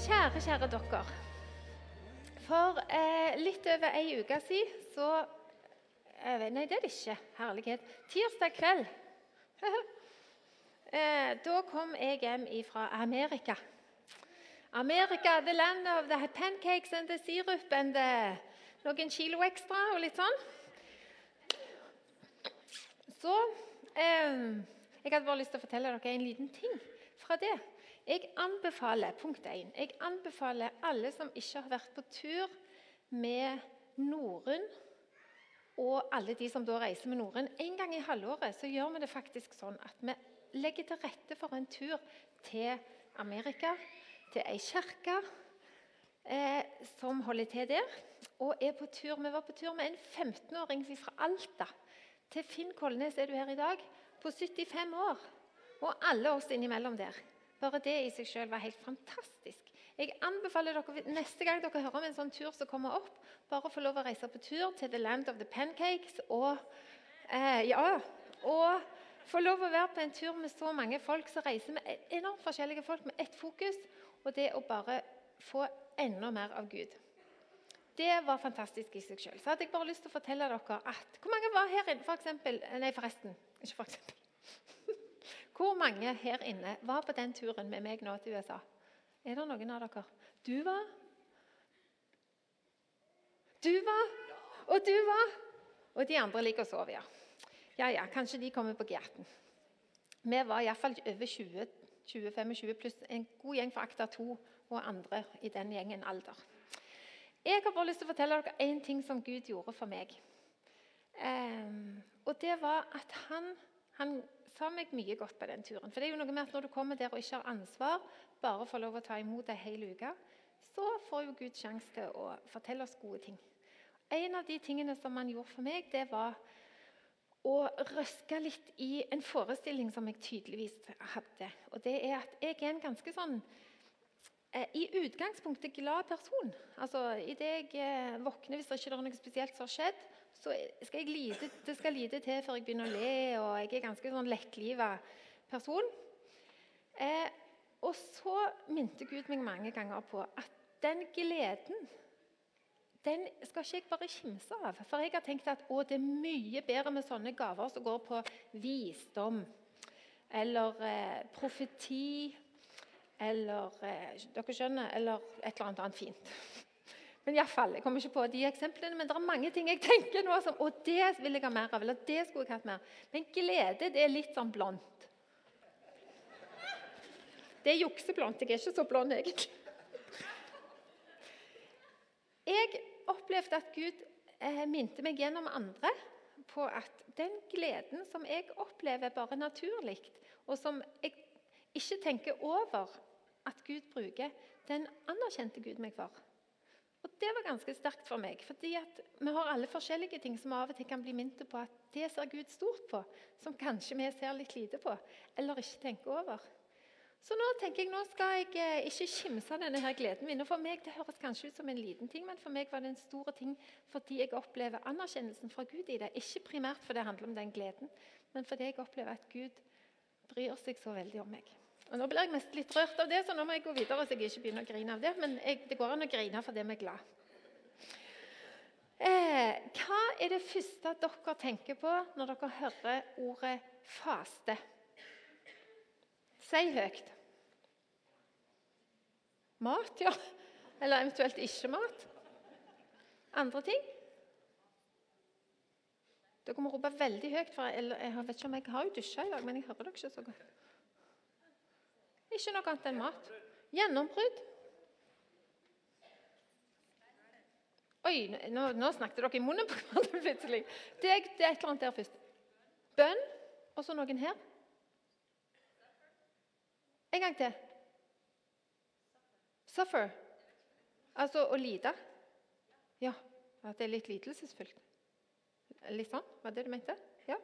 Kjære, kjære dere. For eh, litt over ei uke siden så eh, Nei, det er det ikke. Herlighet. Tirsdag kveld eh, Da kom jeg hjem fra Amerika. Amerika, the land of the pancakes and the syrup and the, noen kilo ekstra og litt sånn. Så eh, Jeg hadde bare lyst til å fortelle dere en liten ting fra det. Jeg anbefaler punkt 1, jeg anbefaler alle som ikke har vært på tur med Norun, og alle de som da reiser med Norun En gang i halvåret så gjør vi det faktisk sånn at vi legger til rette for en tur til Amerika, til ei kirke eh, som holder til der. Og er på tur. Vi var på tur med en 15-åring fra Alta. Til Finn Kolnes er du her i dag, på 75 år. Og alle oss innimellom der. Bare det i seg selv var helt fantastisk. Jeg anbefaler dere neste gang dere hører om en sånn tur som kommer opp, bare å få lov å reise på tur til The Land of the Pancakes og eh, ja, og få lov å være på en tur med så mange folk som reiser med enormt forskjellige folk med ett fokus, og det å bare få enda mer av Gud. Det var fantastisk i seg selv. Så hadde jeg bare lyst til å fortelle dere at Hvor mange var her inne, for eksempel, Nei, forresten. Ikke for eksempel. Hvor mange her inne var på den turen med meg nå til USA? Er det noen av dere? Du var? Du var? Og du var? Og de andre ligger og sover, ja. Ja, ja, kanskje de kommer på G18. Vi var iallfall over 20-25 pluss en god gjeng fra Akta 2 og andre i den gjengen alder. Jeg har bare lyst til å fortelle dere én ting som Gud gjorde for meg. Um, og det var at han, han sa meg mye godt på den turen. For det er jo noe med at Når du kommer der og ikke har ansvar, bare får lov å ta imot ei hel uke, så får jo Gud sjanse til å fortelle oss gode ting. En av de tingene som han gjorde for meg, det var å røske litt i en forestilling som jeg tydeligvis hadde. Og det er at jeg er en ganske sånn eh, i utgangspunktet glad person. Altså, Idet jeg eh, våkner, hvis det ikke er noe spesielt som har skjedd, så skal lite, det skal lite til før jeg begynner å le, og jeg er ganske sånn lettliva person. Eh, og så minte Gud meg mange ganger på at den gleden den skal ikke jeg bare kimse av. For jeg har tenkt at å, det er mye bedre med sånne gaver som går på visdom eller eh, profeti eller eh, dere skjønner, eller et eller annet fint. Men i fall, Jeg kommer ikke på de eksemplene, men det er mange ting jeg tenker nå som og det vil jeg ha mer av. eller det skulle jeg hatt mer. Men glede det er litt sånn blondt. Det er jukseblondt. Jeg er ikke så blond, egentlig. Jeg opplevde at Gud eh, minte meg gjennom andre på at den gleden som jeg opplever bare naturlig, og som jeg ikke tenker over at Gud bruker, den anerkjente Gud meg for. Og Det var ganske sterkt for meg. fordi Vi har alle forskjellige ting som av og til kan bli minnet på at det ser Gud stort på, som kanskje vi ser litt lite på eller ikke tenker over. Så nå tenker jeg, nå skal jeg eh, ikke kimse denne her gleden min. Og For meg det høres kanskje ut som en liten ting, men for meg var det en stor ting fordi jeg opplever anerkjennelsen fra Gud i det. Ikke primært fordi det handler om den gleden, men fordi jeg opplever at Gud bryr seg så veldig om meg. Og Nå blir jeg mest litt rørt av det, så nå må jeg gå videre. så jeg ikke begynner å grine av det, Men jeg, det går an å grine fordi vi er glad. Eh, hva er det første dere tenker på når dere hører ordet faste? Si høyt. Mat, ja. Eller eventuelt ikke mat. Andre ting? Dere må rope veldig høyt, for jeg, jeg vet ikke om jeg har jo dusja i dag, men jeg hører dere ikke så godt. Ikke noe annet enn mat. Gjennombrudd. Oi, nå, nå, snakket dere i munnen på hverandre plutselig. Det, det, er et eller annet der først. Bønn. Og så noen her. En gang til. Suffer. Altså å lide. Ja, at det er litt lidelsesfullt. Litt sånn? Var det du mente? Ja.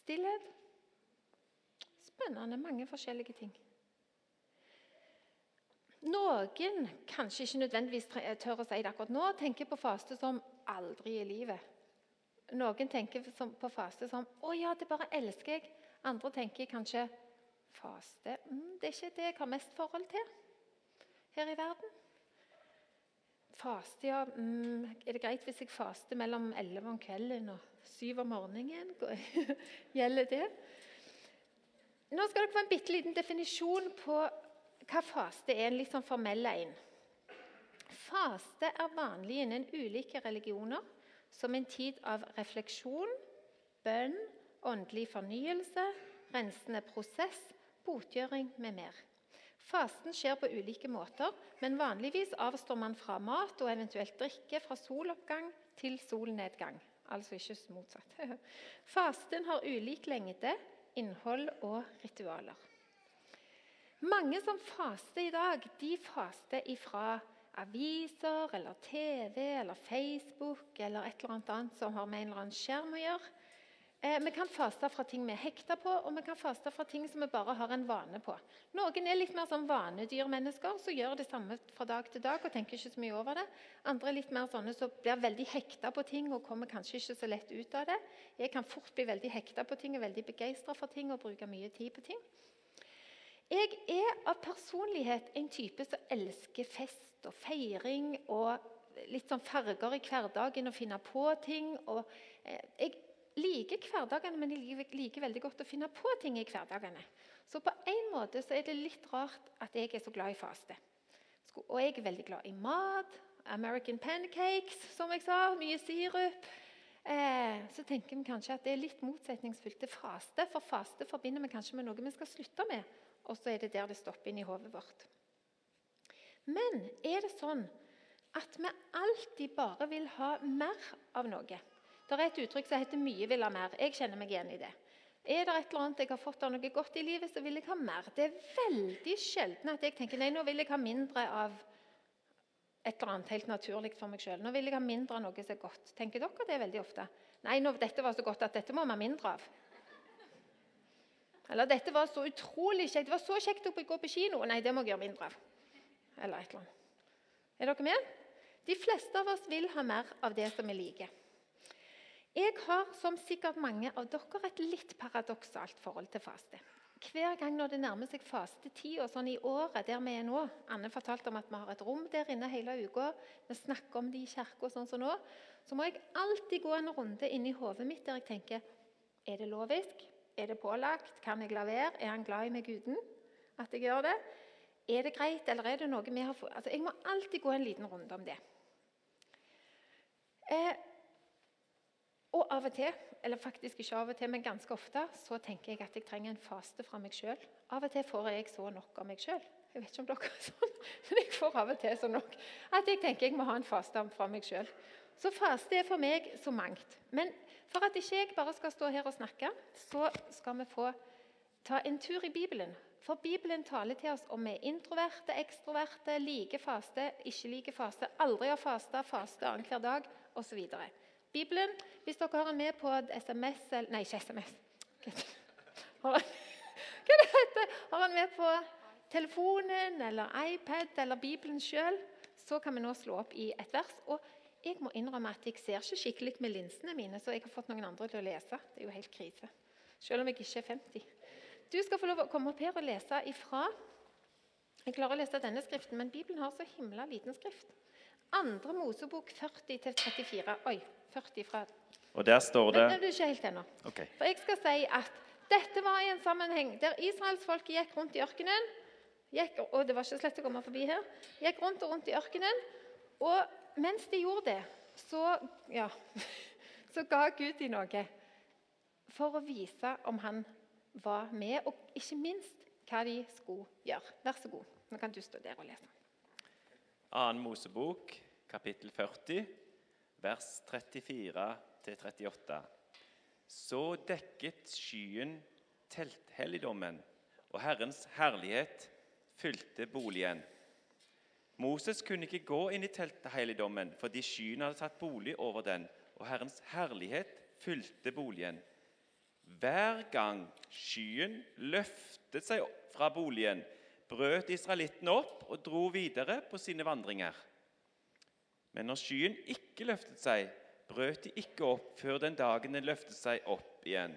Stillhet spennende. Mange forskjellige ting. Noen kanskje ikke nødvendigvis tør å si det akkurat nå, tenker på faste som aldri i livet. Noen tenker på faste som 'Å ja, det bare elsker jeg'. Andre tenker kanskje Faste mm, Det er ikke det jeg har mest forhold til her i verden. Faste, ja. Mm, er det greit hvis jeg faster mellom 11 om kvelden og 7 om morgenen? Gjelder det? Nå skal dere få en bitte liten definisjon på hva faste er. En litt sånn formell en. Faste er vanlig innen ulike religioner som en tid av refleksjon, bønn, åndelig fornyelse, rensende prosess, botgjøring med mer. Fasten skjer på ulike måter, men vanligvis avstår man fra mat og eventuelt drikke fra soloppgang til solnedgang. Altså ikke motsatt. Fasten har ulik lengde, innhold og ritualer. Mange som faster i dag, de faster ifra aviser eller TV eller Facebook eller et eller annet som har med en eller annen skjerm å gjøre. Eh, vi kan faste fra ting vi er hekta på, og vi kan faste fra ting som vi bare har en vane på. Noen er litt mer sånn vanedyrmennesker som gjør det samme fra dag til dag og tenker ikke så mye over det. Andre er litt mer sånne som blir veldig hekta på ting og kommer kanskje ikke så lett ut av det. Jeg kan fort bli veldig hekta på ting og veldig begeistra for ting og bruke mye tid på ting. Jeg er av personlighet en type som elsker fest og feiring og litt sånn farger i hverdagen og finne på ting. og eh, jeg liker hverdagene, men de liker veldig godt å finne på ting i hverdagene. Så på en måte så er det litt rart at jeg er så glad i faste. Og jeg er veldig glad i mat. American pancakes, som jeg sa. Mye sirup. Eh, så tenker vi kanskje at det er litt motsetningsfullt til faste. For faste forbinder vi kanskje med noe vi skal slutte med. Og så er det der det stopper inn i hodet vårt. Men er det sånn at vi alltid bare vil ha mer av noe? Det er et uttrykk som heter 'mye vil ha mer'. Jeg kjenner meg igjen i det. Er det et eller annet jeg har fått av noe godt i livet, så vil jeg ha mer. Det er veldig sjelden at jeg tenker nei, nå vil jeg ha mindre av et eller annet helt naturlig for meg sjøl. Nå vil jeg ha mindre av noe som er godt. Tenker dere det veldig ofte? Nei, nå, dette var så godt at dette må vi ha mindre av. Eller dette var så utrolig kjekt. Det var så kjekt å gå på kino. Nei, det må jeg gjøre mindre av. Eller et eller annet. Er dere med? De fleste av oss vil ha mer av det som vi liker. Jeg har, som sikkert mange av dere, et litt paradoksalt forhold til faste. Hver gang når det nærmer seg fastetida, sånn i året der vi er nå Anne fortalte om at vi har et rom der inne hele uka. Vi snakker om det i kirka, sånn som nå. Så må jeg alltid gå en runde inn i hodet mitt der jeg tenker Er det lovisk? Er det pålagt? Kan jeg la være? Er han glad i meg uten at jeg gjør det? Er det greit, eller er det noe vi har fått altså, Jeg må alltid gå en liten runde om det. Eh, og av og til, eller faktisk ikke av og til, men ganske ofte, så tenker jeg at jeg trenger en faste fra meg sjøl. Av og til får jeg så nok av meg sjøl. Jeg vet ikke om dere er sånn, men jeg får av og til så nok at jeg tenker jeg må ha en faste fra meg sjøl. Så faste er for meg så mangt. Men for at ikke jeg bare skal stå her og snakke, så skal vi få ta en tur i Bibelen. For Bibelen taler til oss om vi er introverte, ekstroverte, like faste, ikke like faste, aldri har fasta, faste annenhver dag osv. Bibelen. Hvis dere den med på SMS Nei, ikke SMS. Har den med på telefonen eller iPad eller Bibelen sjøl, så kan vi nå slå opp i et vers. Og jeg må innrømme at jeg ser ikke skikkelig med linsene mine, så jeg har fått noen andre til å lese. Det er jo helt krise. Selv om jeg ikke er 50. Du skal få lov å komme opp her og lese ifra Jeg klarer å lese denne skriften, men Bibelen har så himla liten skrift. Andre Mosebok 40-34. Oi, 40 fra Og der står det Men er ikke helt ennå. Okay. For jeg skal si at dette var i en sammenheng der israelsfolket gikk rundt i ørkenen. Gikk, og det var ikke slett å komme forbi her. Gikk rundt og rundt i ørkenen. Og mens de gjorde det, så, ja, så ga Gud dem noe for å vise om han var med, og ikke minst hva de skulle gjøre. Vær så god. Nå kan du stå der og lese. Annen Mosebok, kapittel 40 vers 34-38. Så dekket skyen telthelligdommen, og Herrens herlighet fylte boligen. Moses kunne ikke gå inn i telthelligdommen fordi skyen hadde tatt bolig over den, og Herrens herlighet fylte boligen. Hver gang skyen løftet seg fra boligen, brøt israelittene opp og dro videre på sine vandringer. Men når skyen ikke løftet seg, brøt de ikke opp før den dagen den løftet seg opp igjen.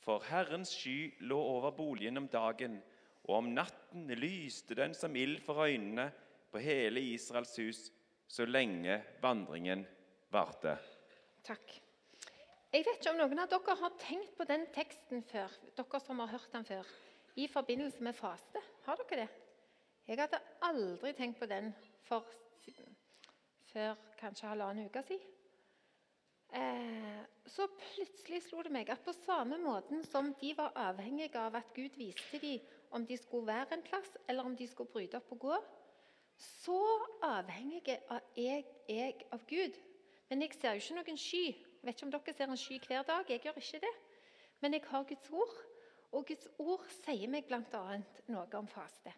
For Herrens sky lå over boligen om dagen, og om natten lyste den som ild for øynene på hele Israels hus, så lenge vandringen varte. Takk. Jeg vet ikke om noen av dere har tenkt på den teksten før, dere som har hørt den før, i forbindelse med faste. Har dere det? Jeg hadde aldri tenkt på den for, før kanskje halvannen uke siden. Eh, så plutselig slo det meg at på samme måten som de var avhengige av at Gud viste dem om de skulle være en plass, eller om de skulle bryte opp og gå, så avhengige er jeg, jeg av Gud. Men jeg ser jo ikke noen sky. Jeg vet ikke om dere ser en sky hver dag. Jeg gjør ikke det. Men jeg har Guds ord, og Guds ord sier meg bl.a. noe om faste.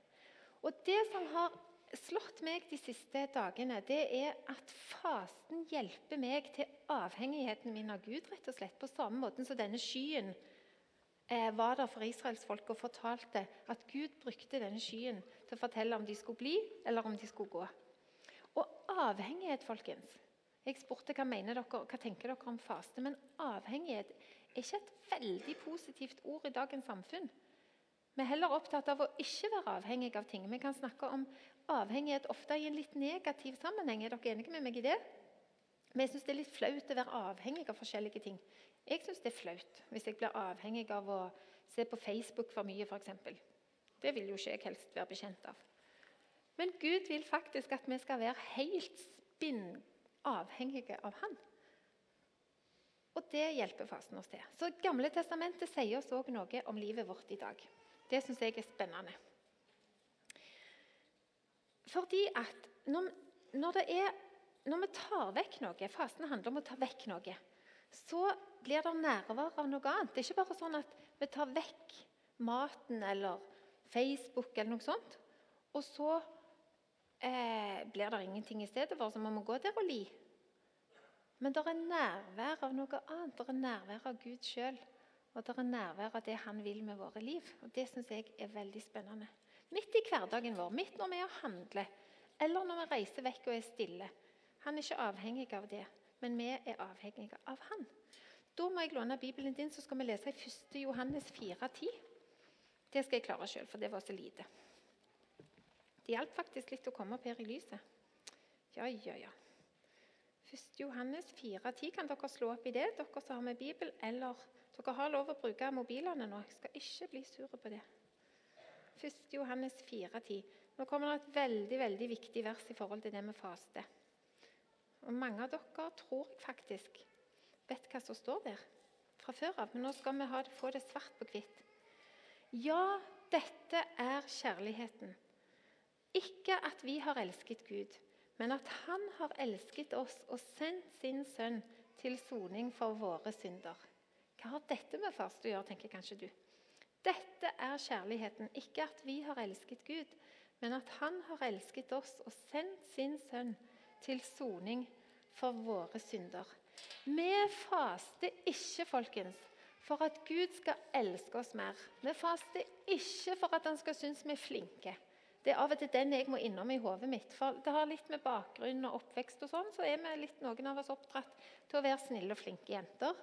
Og det som har slått meg de siste dagene, det er at fasten hjelper meg til avhengigheten min av Gud, rett og slett. På samme måte som denne skyen eh, var der for israelsfolket og fortalte at Gud brukte denne skyen til å fortelle om de skulle bli, eller om de skulle gå. Og avhengighet, folkens Jeg spurte hva mener dere, hva tenker dere om faste. Men avhengighet er ikke et veldig positivt ord i dagens samfunn. Vi er heller opptatt av å ikke være avhengig av ting. Vi kan snakke om avhengighet ofte i en litt negativ sammenheng. Er dere enige med meg i det? Men jeg syns det er litt flaut å være avhengig av forskjellige ting. Jeg syns det er flaut hvis jeg blir avhengig av å se på Facebook for mye, f.eks. Det vil jo ikke jeg helst være bekjent av. Men Gud vil faktisk at vi skal være helt spinn avhengige av Han. Og det hjelper fasten oss til. Så Gamle testamentet sier oss òg noe om livet vårt i dag. Det syns jeg er spennende. Fordi at når, når, er, når, vi tar vekk noe Fasen handler om å ta vekk noe. Så blir det nærvær av noe annet. Det er ikke bare sånn at vi tar vekk maten eller Facebook eller noe sånt, og så eh, blir det ingenting i stedet for, så vi må gå der og li. Men det er nærvær av noe annet. Det er nærvær av Gud sjøl. Og det er nærvær av det Han vil med våre liv. Og Det syns jeg er veldig spennende. Midt i hverdagen vår, midt når vi er og handler, eller når vi reiser vekk og er stille. Han er ikke avhengig av det, men vi er avhengige av han. Da må jeg låne Bibelen din, så skal vi lese i 1. Johannes 4,10. Det skal jeg klare sjøl, for det var så lite. Det hjalp faktisk litt å komme opp her i lyset. Ja, ja, ja. 1. Johannes 4,10 kan dere slå opp i det, dere som har med Bibel. Eller dere har lov å bruke mobilene nå. Jeg skal ikke bli sur på det. 1. Johannes 4,10. Nå kommer det et veldig veldig viktig vers i forhold til det med faste. Og Mange av dere tror jeg faktisk vet hva som står der fra før av, men nå skal vi det, få det svart på hvitt. Ja, dette er kjærligheten. Ikke at vi har elsket Gud, men at Han har elsket oss og sendt sin sønn til soning for våre synder. Hva har dette med faste å gjøre, tenker kanskje du. Dette er kjærligheten, ikke at vi har elsket Gud, men at Han har elsket oss og sendt sin sønn til soning for våre synder. Vi faster ikke, folkens, for at Gud skal elske oss mer. Vi faster ikke for at han skal synes vi er flinke. Det er av og til den jeg må innom i hodet mitt. For det har litt med bakgrunn og oppvekst og sånn, så er vi litt, noen av oss oppdratt til å være snille og flinke jenter.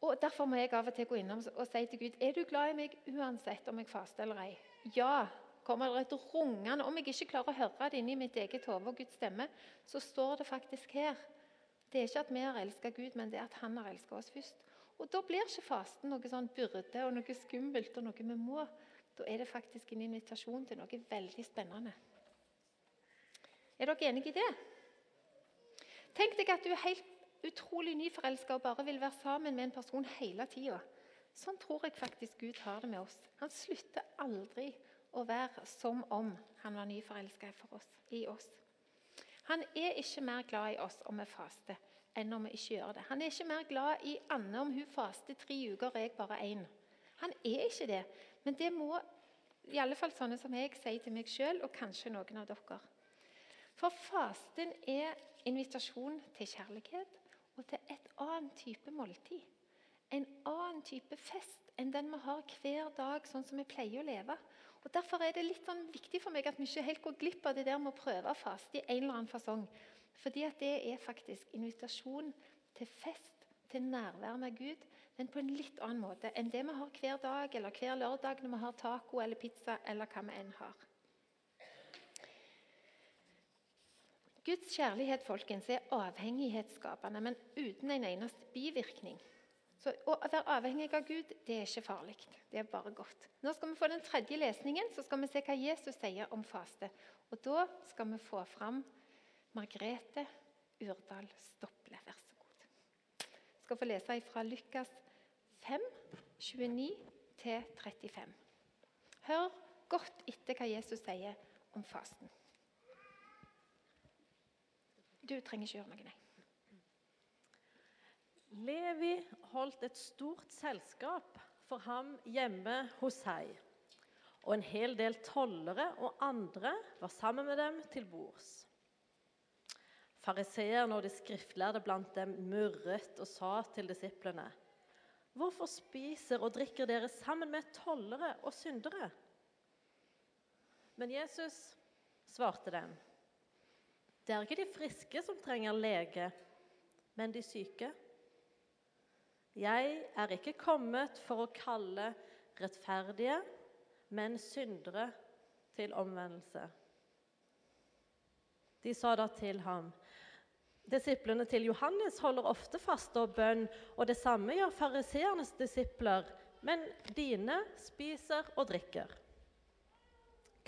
Og Derfor må jeg av og til gå innom og si til Gud er du glad i meg uansett om jeg faster eller ei. Ja, kommer det et rungende Om jeg ikke klarer å høre det inni mitt eget hode og Guds stemme, så står det faktisk her. Det er ikke at vi har elska Gud, men det er at Han har elska oss først. Og Da blir ikke fasten noe sånn byrde og noe skummelt og noe vi må. Da er det faktisk en invitasjon til noe veldig spennende. Er dere enige i det? Tenk deg at du er helt utrolig nyforelska og bare vil være sammen med en person hele tida. Sånn tror jeg faktisk Gud har det med oss. Han slutter aldri å være som om han var nyforelska i oss. Han er ikke mer glad i oss om vi faster, enn om vi ikke gjør det. Han er ikke mer glad i Anne om hun faster tre uker og jeg bare én. Han er ikke det. Men det må i alle fall sånne som jeg sier til meg sjøl, og kanskje noen av dere. For fasten er invitasjon til kjærlighet, og til et annet type måltid. En annen type fest enn den vi har hver dag, sånn som vi pleier å leve. Og Derfor er det litt sånn viktig for meg at vi ikke helt går glipp av det der med å prøve fast i en eller annen fasong. Fordi at det er faktisk invitasjon til fest, til nærvær med Gud. men på en litt annen måte enn det vi har hver dag eller hver lørdag når vi har taco eller pizza eller hva vi enn har. Guds kjærlighet folkens, er avhengighetsskapende, men uten en eneste bivirkning. Så Å være avhengig av Gud det er ikke farlig. Det er bare godt. Nå skal vi få den tredje lesningen, så skal vi se hva Jesus sier om faste. Og Da skal vi få fram Margrete Urdal Stople. Vær så god. Jeg skal få lese fra Lukas 5, 29-35. Hør godt etter hva Jesus sier om fasten. Du trenger ikke gjøre noe, nei. Levi holdt et stort selskap for ham hjemme hos seg. Og en hel del tollere og andre var sammen med dem til bords. Fariseerne og de skriftlærde blant dem murret og sa til disiplene.: Hvorfor spiser og drikker dere sammen med tollere og syndere? Men Jesus svarte dem. Det er ikke de friske som trenger lege, men de syke. Jeg er ikke kommet for å kalle rettferdige, men syndere til omvendelse. De sa da til ham Disiplene til Johannes holder ofte faste og bønn, og det samme gjør fariseernes disipler, men dine spiser og drikker.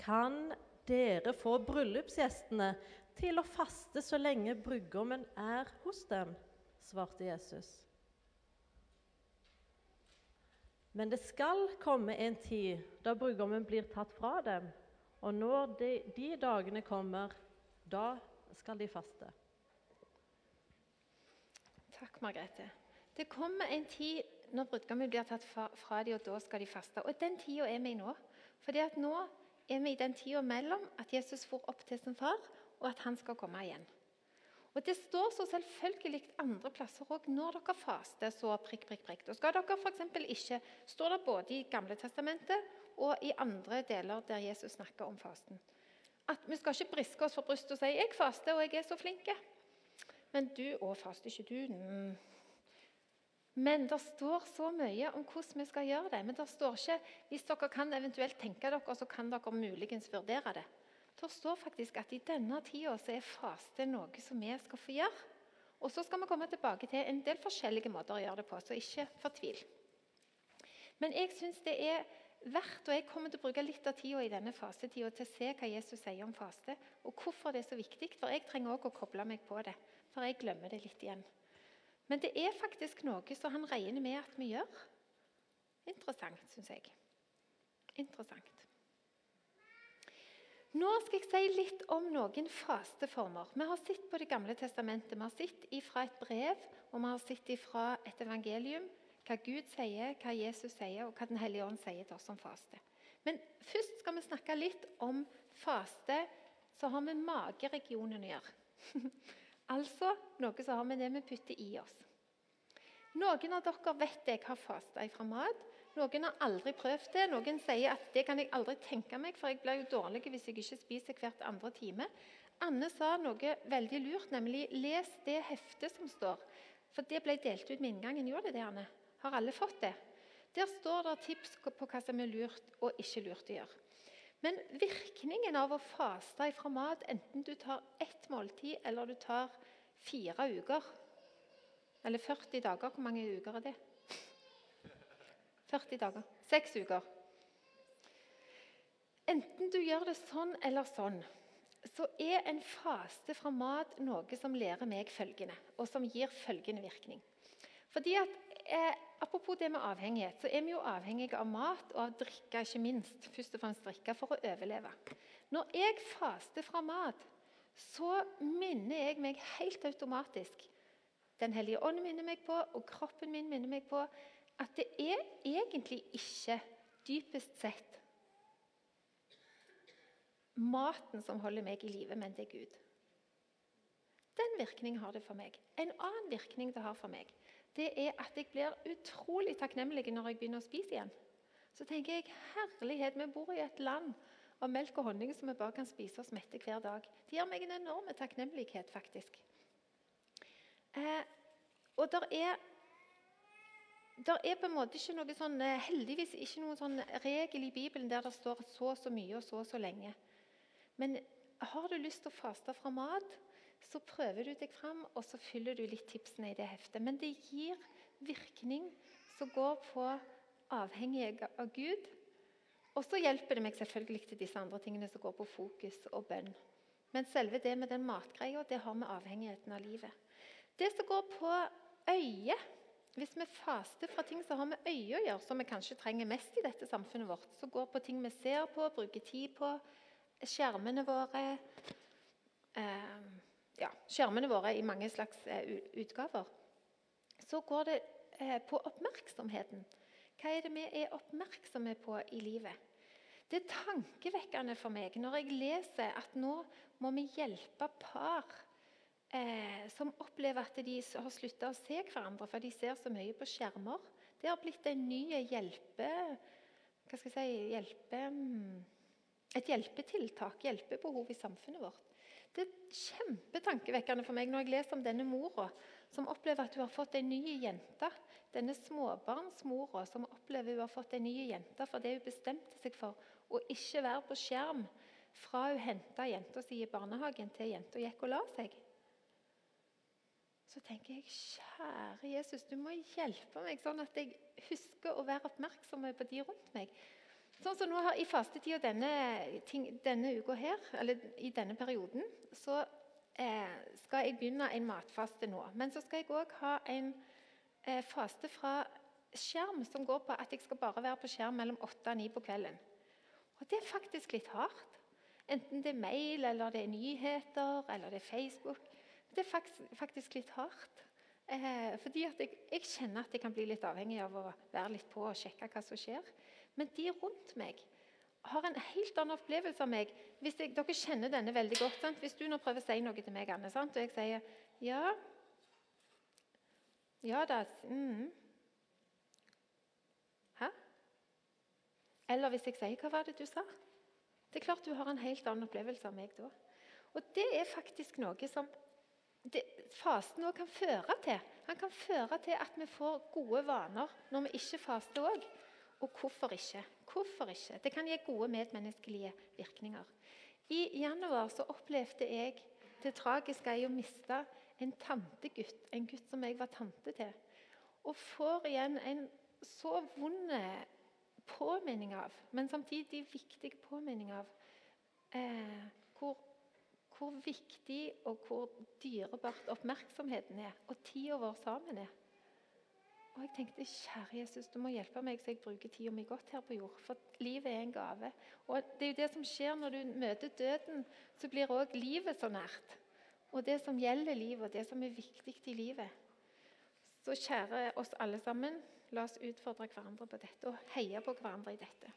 Kan dere få bryllupsgjestene til å faste så lenge brudgommen er hos dem? svarte Jesus. Men det skal komme en tid da brudgommen blir tatt fra dem. Og når de, de dagene kommer, da skal de faste. Takk, Margrethe. Det kommer en tid når brudgommen blir tatt fra, fra dem, og da skal de faste. Og den tida er vi i nå. At nå er vi i den tida mellom at Jesus får opp til sin far, og at han skal komme igjen. Og Det står så selvfølgelig andre plasser òg når dere faster. så prikk, prikk, prikk. Da skal dere for ikke, står det både i Gamle testamentet og i andre deler der Jesus snakker om fasten. At Vi skal ikke briske oss for brystet og si 'jeg faster, og jeg er så flink'. Men du òg faster ikke du? Mm. Men det står så mye om hvordan vi skal gjøre det. Men det står ikke hvis dere kan eventuelt tenke dere, så kan dere muligens vurdere det. Det står faktisk at i denne tida er faste noe som vi skal få gjøre. Og så skal vi komme tilbake til en del forskjellige måter å gjøre det på, så ikke fortvil. Men jeg syns det er verdt, og jeg kommer til å bruke litt av tida i denne fastetida til å se hva Jesus sier om faste, og hvorfor det er så viktig. For jeg trenger òg å koble meg på det, for jeg glemmer det litt igjen. Men det er faktisk noe som han regner med at vi gjør. Interessant, syns jeg. Interessant. Nå skal jeg si litt om noen fasteformer. Vi har sett på Det gamle testamentet. Vi har sett fra et brev og vi har sett fra et evangelium hva Gud sier, hva Jesus sier, og hva Den hellige ånd sier til oss om faste. Men først skal vi snakke litt om faste som har med mageregionen å gjøre. altså noe som har med det vi putter i oss. Noen av dere vet jeg har fasta fra mat. Noen har aldri prøvd det. Noen sier at det kan jeg aldri tenke meg, for jeg blir jo dårlig hvis jeg ikke spiser hvert andre time. Anne sa noe veldig lurt, nemlig 'les det heftet som står'. For det ble delt ut med inngangen. Gjorde det det, Anne? Har alle fått det? Der står det tips på hva som er lurt og ikke lurt å gjøre. Men virkningen av å faste fra mat, enten du tar ett måltid eller du tar fire uker Eller 40 dager, hvor mange uker er det? 40 dager. Seks uker. Enten du gjør det sånn eller sånn, så er en faste fra mat noe som lærer meg følgende, og som gir følgende virkning. Fordi at, eh, Apropos det med avhengighet, så er vi jo avhengige av mat og av drikke, ikke minst. Først og fremst drikke for å overleve. Når jeg faster fra mat, så minner jeg meg helt automatisk Den hellige ånd minner meg på, og kroppen min minner meg på at det er egentlig ikke dypest sett maten som holder meg i live, men det er Gud. Den virkning har det for meg. En annen virkning det har for meg, det er at jeg blir utrolig takknemlig når jeg begynner å spise igjen. Så tenker jeg herlighet, vi bor i et land av melk og honning som vi bare kan spise oss mette hver dag. Det gir meg en enorm takknemlighet, faktisk. Eh, og der er det er på en måte ikke noe sånn, eh, heldigvis ikke noen sånn regel i Bibelen der det står så så mye og så så lenge. Men har du lyst til å faste fra mat, så prøver du deg fram, og så fyller du litt tipsene i det heftet. Men det gir virkning som går på avhengig av Gud. Og så hjelper det meg selvfølgelig til disse andre tingene som går på fokus og bønn. Men selve det med den matgreia, det har med avhengigheten av livet. Det som går på øyet Hvis vi faster fra ting som har med øyet å gjøre, som vi kanskje trenger mest i dette samfunnet vårt, som går på ting vi ser på, bruker tid på, skjermene våre eh, ja, skjermene våre i mange slags eh, utgaver, så går det eh, på oppmerksomheten. Hva er det vi er oppmerksomme på i livet? Det er tankevekkende for meg når jeg leser at nå må vi hjelpe par eh, som opplever at de har slutta å se hverandre for de ser så mye på skjermer. Det har blitt en ny hjelpe... Hva skal jeg si hjelpe, mm, Et hjelpetiltak, hjelpebehov i samfunnet vårt. Det er kjempetankevekkende for meg når jeg leser om denne mora som opplever at hun har fått en ny jente. Denne småbarnsmora som opplever hun har fått en ny jente fordi hun bestemte seg for å ikke være på skjerm fra hun henta jenta si i barnehagen til jenta gikk og la seg. Så tenker jeg, kjære Jesus, du må hjelpe meg sånn at jeg husker å være oppmerksom på de rundt meg. Sånn som nå her, I fastetida denne, denne uka her, eller i denne perioden, så eh, skal jeg begynne en matfaste nå. Men så skal jeg òg ha en eh, faste fra skjerm som går på at jeg skal bare være på skjerm mellom 8 og 9 på kvelden. Og det er faktisk litt hardt. Enten det er mail, eller det er nyheter, eller det er Facebook. Det er faktisk, litt hardt. Eh, fordi jeg, jeg, kjenner at jeg kan bli litt avhengig av å være litt på og sjekke hva som skjer. Men de rundt meg har en helt annen opplevelse av meg. Jeg, dere kjenner denne veldig godt. Sant? Hvis du nå prøver å si noe til meg, Anne, sant? og jeg sier ja Ja da. Mm. Eller hvis jeg sier 'Hva var det du sa?' Det er klart du har en helt annen opplevelse av meg da. Og det er faktisk noe som det, fasten òg kan føre til. Han kan føre til at vi får gode vaner når vi ikke faster òg. Og hvorfor ikke? Hvorfor ikke? Det kan gi gode medmenneskelige virkninger. I januar så opplevde jeg det tragiske i å miste en tantegutt. En gutt som jeg var tante til. Og får igjen en så vond påminning av, men samtidig viktig påminning av eh, hvor, hvor, viktig og hvor dyrebart oppmerksomheten er, og tida vår sammen er. Og jeg tenkte, kjære Jesus, du må hjelpe meg så jeg bruker tida mi godt her på jord. For livet er en gave. Og det er jo det som skjer når du møter døden, så blir òg livet så nært. Og det som gjelder livet, og det som er viktig i livet. Så kjære oss alle sammen, La oss utfordre hverandre på dette og heie på hverandre i dette.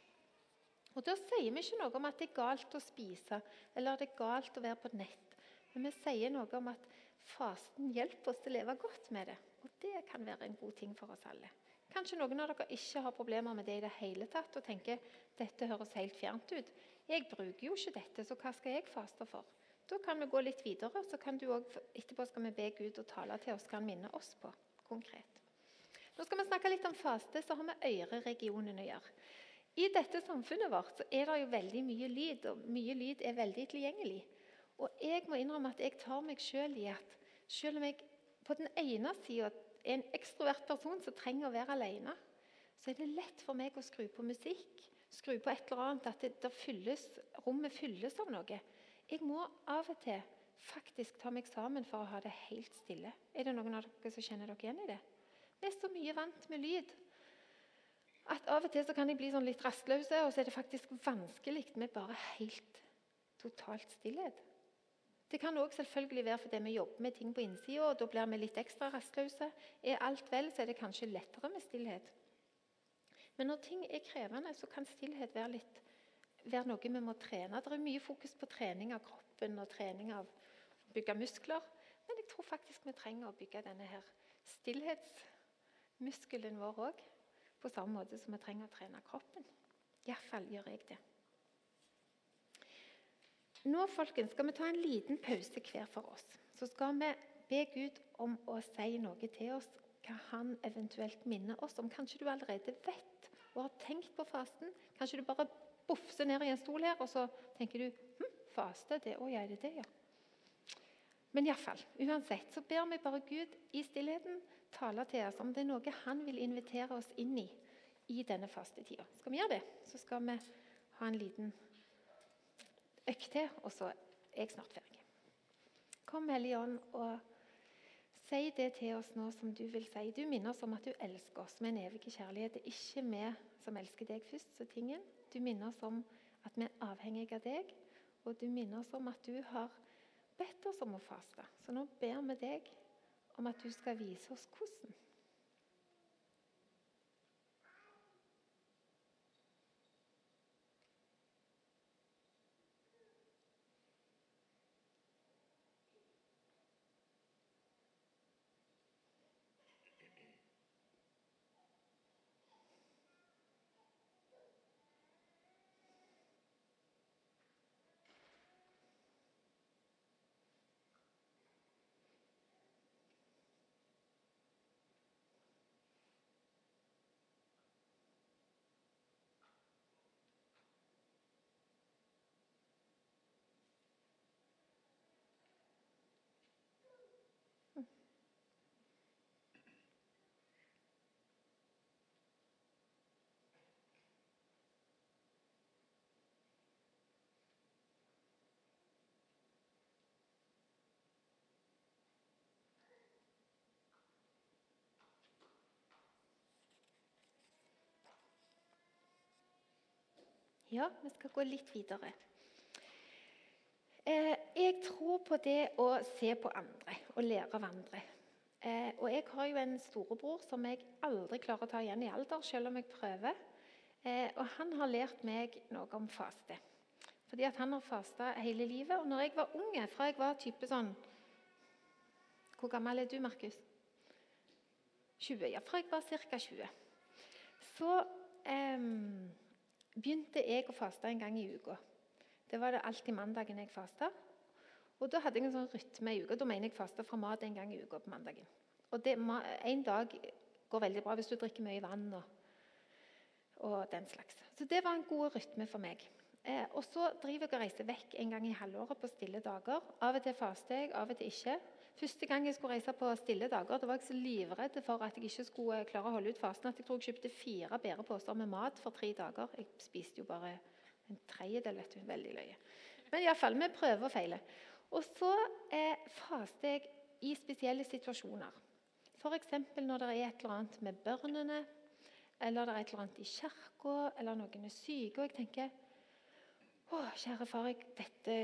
Og Da sier vi ikke noe om at det er galt å spise eller det er galt å være på nett. Men vi sier noe om at fasten hjelper oss til å leve godt med det. Og det kan være en god ting for oss alle. Kanskje noen av dere ikke har problemer med det i det hele tatt og tenker dette høres helt fjernt ut. Jeg bruker jo ikke dette, så hva skal jeg faste for? Da kan vi gå litt videre, så kan du også, etterpå skal vi be Gud og tale til oss, hva han minner oss på konkret. Nå skal vi snakke litt om faste, så har vi øreregionen å gjøre. I dette samfunnet vårt er det jo veldig mye lyd, og mye lyd er veldig tilgjengelig. Og jeg må innrømme at jeg tar meg sjøl i at selv om jeg på den ene sida er en ekstrovert person som trenger å være alene, så er det lett for meg å skru på musikk, skru på et eller annet, at det, det fylles, rommet fylles av noe. Jeg må av og til faktisk ta meg sammen for å ha det helt stille. Er det noen av dere som kjenner dere igjen i det? Vi er så mye vant med lyd at av og til kan jeg bli sånn litt rastløse, og så er det faktisk vanskelig med bare helt totalt stillhet. Det kan òg selvfølgelig være fordi vi jobber med ting på innsida, og da blir vi litt ekstra rastløse. Er alt vel, så er det kanskje lettere med stillhet. Men når ting er krevende, så kan stillhet være, litt, være noe vi må trene. Det er mye fokus på trening av kroppen og trening av å bygge muskler. Men jeg tror faktisk vi trenger å bygge denne her stillhetsmuskelen vår òg. På samme måte som vi trenger å trene kroppen. Iallfall gjør jeg det. Nå folkens, skal vi ta en liten pause hver for oss. Så skal vi be Gud om å si noe til oss hva han eventuelt minner oss om. Kanskje du allerede vet og har tenkt på fasten. Kanskje du bare bufser ned i en stol her, og så tenker du hm, faste, det, å ja, det det, ja. Men iallfall, uansett så ber vi bare Gud i stillheten tale til oss om det er noe han vil invitere oss inn i i denne fastetida. Skal vi gjøre det, så skal vi ha en liten økt til, og så er jeg snart ferdig. Kom, Hellige Ånd, og si det til oss nå som du vil si. Du minner oss om at du elsker oss med en evig kjærlighet. Det er ikke vi som elsker deg først, så tingen. Du minner oss om at vi er avhengige av deg, og du minner oss om at du har bedt oss om å faste. Så nå ber vi deg om at du skal vise oss hvordan. Ja, vi skal gå litt videre. Eh, jeg tror på det å se på andre og lære av andre. Eh, og jeg har jo en storebror som jeg aldri klarer å ta igjen i alder, selv om jeg prøver. Eh, og han har lært meg noe om faste. Fordi at han har fasta hele livet. Og når jeg var unge, fra jeg var type sånn Hvor gammel er du, Markus? 20. Ja, fra jeg var ca. 20. Så um, begynte jeg å faste en gang i uka. Det var det alltid mandagen jeg fasta. Og da hadde jeg en sånn rytme i uka. Da mener jeg fasta fra mat en gang i uka på mandagen. Og det, En dag går veldig bra hvis du drikker mye vann og, og den slags. Så det var en god rytme for meg. Eh, og så driver jeg og reiser vekk en gang i halvåret på stille dager. Av og til faster jeg, av og til ikke. Første gang jeg skulle reise på stille dager, da var jeg så livredd for at jeg ikke skulle klare å holde ut fasen at jeg tror jeg kjøpte fire bæreposer med mat for tre dager. Jeg spiste jo bare en tredjedel. vet du, Veldig løye. Men iallfall, vi prøver og feiler. Og så eh, faster jeg i spesielle situasjoner. F.eks. når det er et eller annet med børnene, eller det er et eller annet i kirka, eller noen er syke. Og jeg tenker Å, kjære far, jeg, dette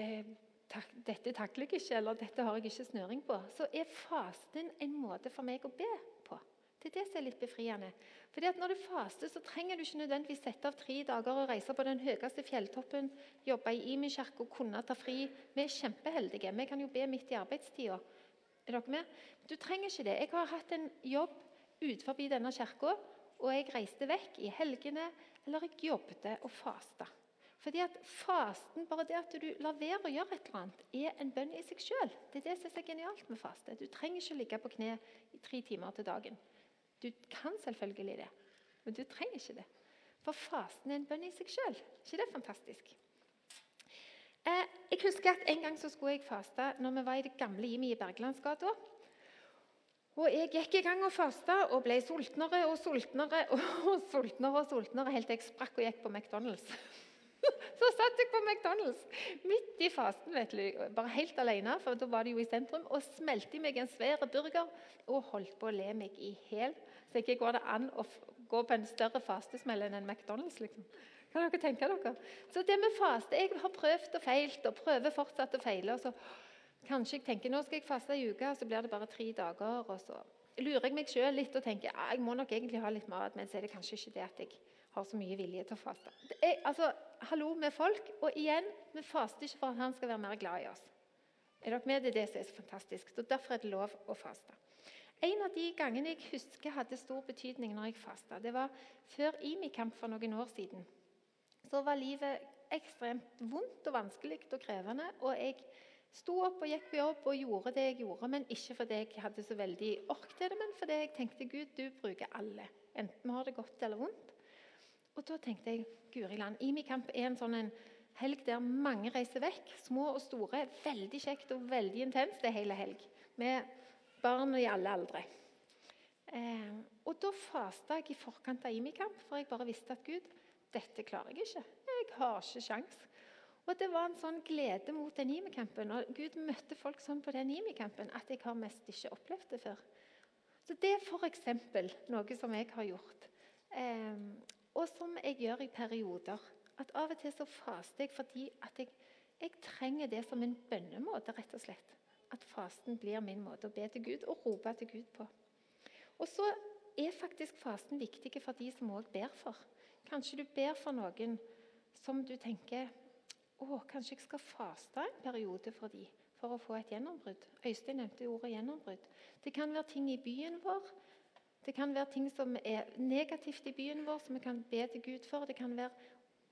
tak, dette takler jeg ikke, eller dette har jeg ikke snøring på, så er fasten en måte for meg å be på. Det er det som er litt befriende. Fordi at Når du faster, så trenger du ikke nødvendigvis sette av tre dager og reise på den høyeste fjelltoppen, jobbe i Imi-kirka, kunne ta fri. Vi er kjempeheldige. Vi kan jo be midt i arbeidstida. Er dere med? Du trenger ikke det. Jeg har hatt en jobb utenfor denne kirka, og jeg reiste vekk i helgene, eller jeg jobbet og fasta. Fordi at Fasten, bare det at du lar være å gjøre et eller annet, er en bønn i seg sjøl. Det er det som er genialt med faste. Du trenger ikke ligge på kne i tre timer til dagen. Du kan selvfølgelig det, men du trenger ikke det. For fasten er en bønn i seg sjøl. ikke det er fantastisk? Eh, jeg husker at En gang så skulle jeg faste når vi var i det gamle Imi i Bergelandsgata. Og Jeg gikk i gang og fasta og ble sultnere og sultnere og sultnere og sultnere helt til jeg sprakk og gikk på McDonald's. Så satt jeg på McDonald's midt i fasten, vet du, bare helt alene, for da var det jo i sentrum, og smelte i meg en svær burger og holdt på å le meg i hjel. Så ikke går det an å gå på en større fastesmell enn en McDonald's. liksom. Kan dere tenke dere? Så det med faste Jeg har prøvd og feilt og prøver fortsatt å feile. og så Kanskje jeg tenker nå skal jeg faste ei uke, så blir det bare tre dager. og så lurer jeg meg sjøl litt og tenker ja, jeg må nok egentlig ha litt mat, men så er det kanskje ikke det at jeg har så mye vilje til å faste. Er, altså, hallo med folk, og igjen, vi faster ikke for at han skal være mer glad i oss. Er dere med? Det er det som er så fantastisk. Så Derfor er det lov å faste. En av de gangene jeg husker hadde stor betydning når jeg fasta, det var før IMI-kamp for noen år siden. Så var livet ekstremt vondt og vanskelig og krevende. Og jeg Sto opp og gikk på jobb og gjorde det jeg gjorde, men ikke fordi jeg hadde så veldig ork til det, men fordi jeg tenkte Gud, du bruker alle, enten vi har det godt eller vondt. Og da tenkte jeg Guri land, Imikamp er en sånn en helg der mange reiser vekk. Små og store. Veldig kjekt og veldig intenst. Er hele helg. Med barn i alle aldre. Eh, og da fasta jeg i forkant av Imikamp, for jeg bare visste at Gud, dette klarer jeg ikke. Jeg har ikke sjans. Og det var en sånn glede mot den Imikampen. Og Gud møtte folk sånn på den Imikampen at jeg har mest ikke opplevd det før. Så det er f.eks. noe som jeg har gjort, eh, og som jeg gjør i perioder. At Av og til så faster jeg fordi at jeg, jeg trenger det som en bønnemåte. rett og slett. At fasten blir min måte å be til Gud og rope til Gud på. Og så er faktisk fasten viktig for de som òg ber for. Kanskje du ber for noen som du tenker å, kanskje jeg skal faste en periode for de, for å få et gjennombrudd. Øystein nevnte ordet gjennombrudd. Det kan være ting i byen vår. Det kan være ting som er negativt i byen vår, som vi kan be til Gud for. Det kan være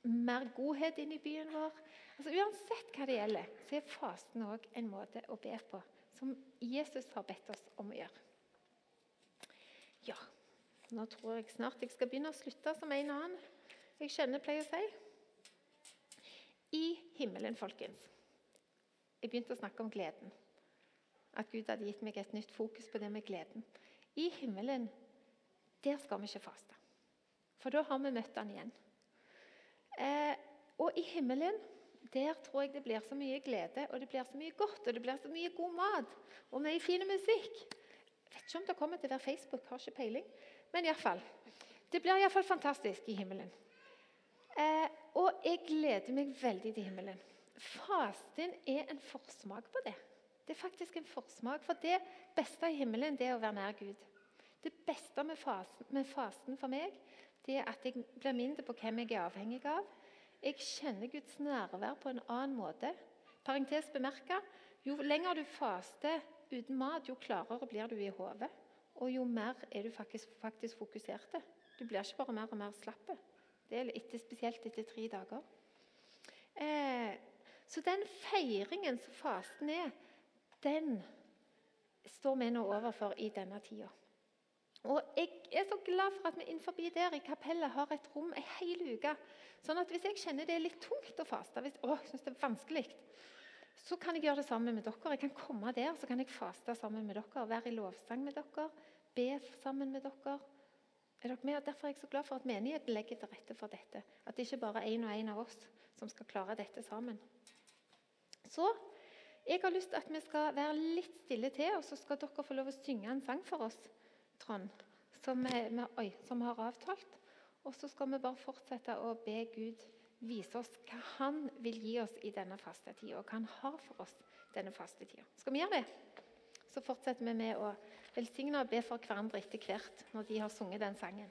mer godhet inni byen vår. Altså, uansett hva det gjelder, så er fasten òg en måte å be på som Jesus har bedt oss om å gjøre. Ja, nå tror jeg snart jeg skal begynne å slutte som en annen. Jeg kjenner pleier å si. I himmelen, folkens. Jeg begynte å snakke om gleden. At Gud hadde gitt meg et nytt fokus på det med gleden. I himmelen, der skal vi ikke faste. For da har vi møtt han igjen. Eh, og i himmelen der tror jeg det blir så mye glede, og det blir så mye godt, og det blir så mye god mat og mye fin musikk. Jeg vet ikke om det kommer til å være Facebook, har ikke peiling. Men iallfall. Det blir iallfall fantastisk i himmelen. Eh, og jeg gleder meg veldig til himmelen. Fasten er en forsmak på det. Det er faktisk en forsmak, for det beste i himmelen det er å være nær Gud. Det beste med fasen, med fasten for meg det er at jeg blir mindre på hvem jeg er avhengig av. Jeg kjenner Guds nærvær på en annen måte. Parentes bemerka, jo lenger du faster uten mat, jo klarere blir du i hodet. Og jo mer er du faktisk, faktisk fokusert. Du blir ikke bare mer og mer slapp. Det er etter, spesielt etter tre dager. Eh, så den feiringen som fasten er, den står vi nå overfor i denne tida. Og Jeg er så glad for at vi innenfor der i kapellet har et rom ei hel uke. Sånn at Hvis jeg kjenner det er litt tungt å faste, hvis å, jeg synes det er vanskelig, så kan jeg gjøre det sammen med dere. Jeg kan komme der så kan jeg faste sammen med dere, være i lovsang med dere, be sammen med dere. Er dere med? Derfor er jeg så glad for at menigheten legger til rette for dette. At det ikke bare er én og én av oss som skal klare dette sammen. Så jeg har lyst til at vi skal være litt stille til, og så skal dere få lov å synge en sang for oss. Trond, som, vi, har avtalt. Og så skal vi bare fortsette å be Gud vise oss hva Han vil gi oss i denne fastetida, og hva Han har for oss denne fastetida. Skal vi gjøre det? Så fortsetter vi med å velsigne og be for hverandre etter hvert når de har sunget den sangen.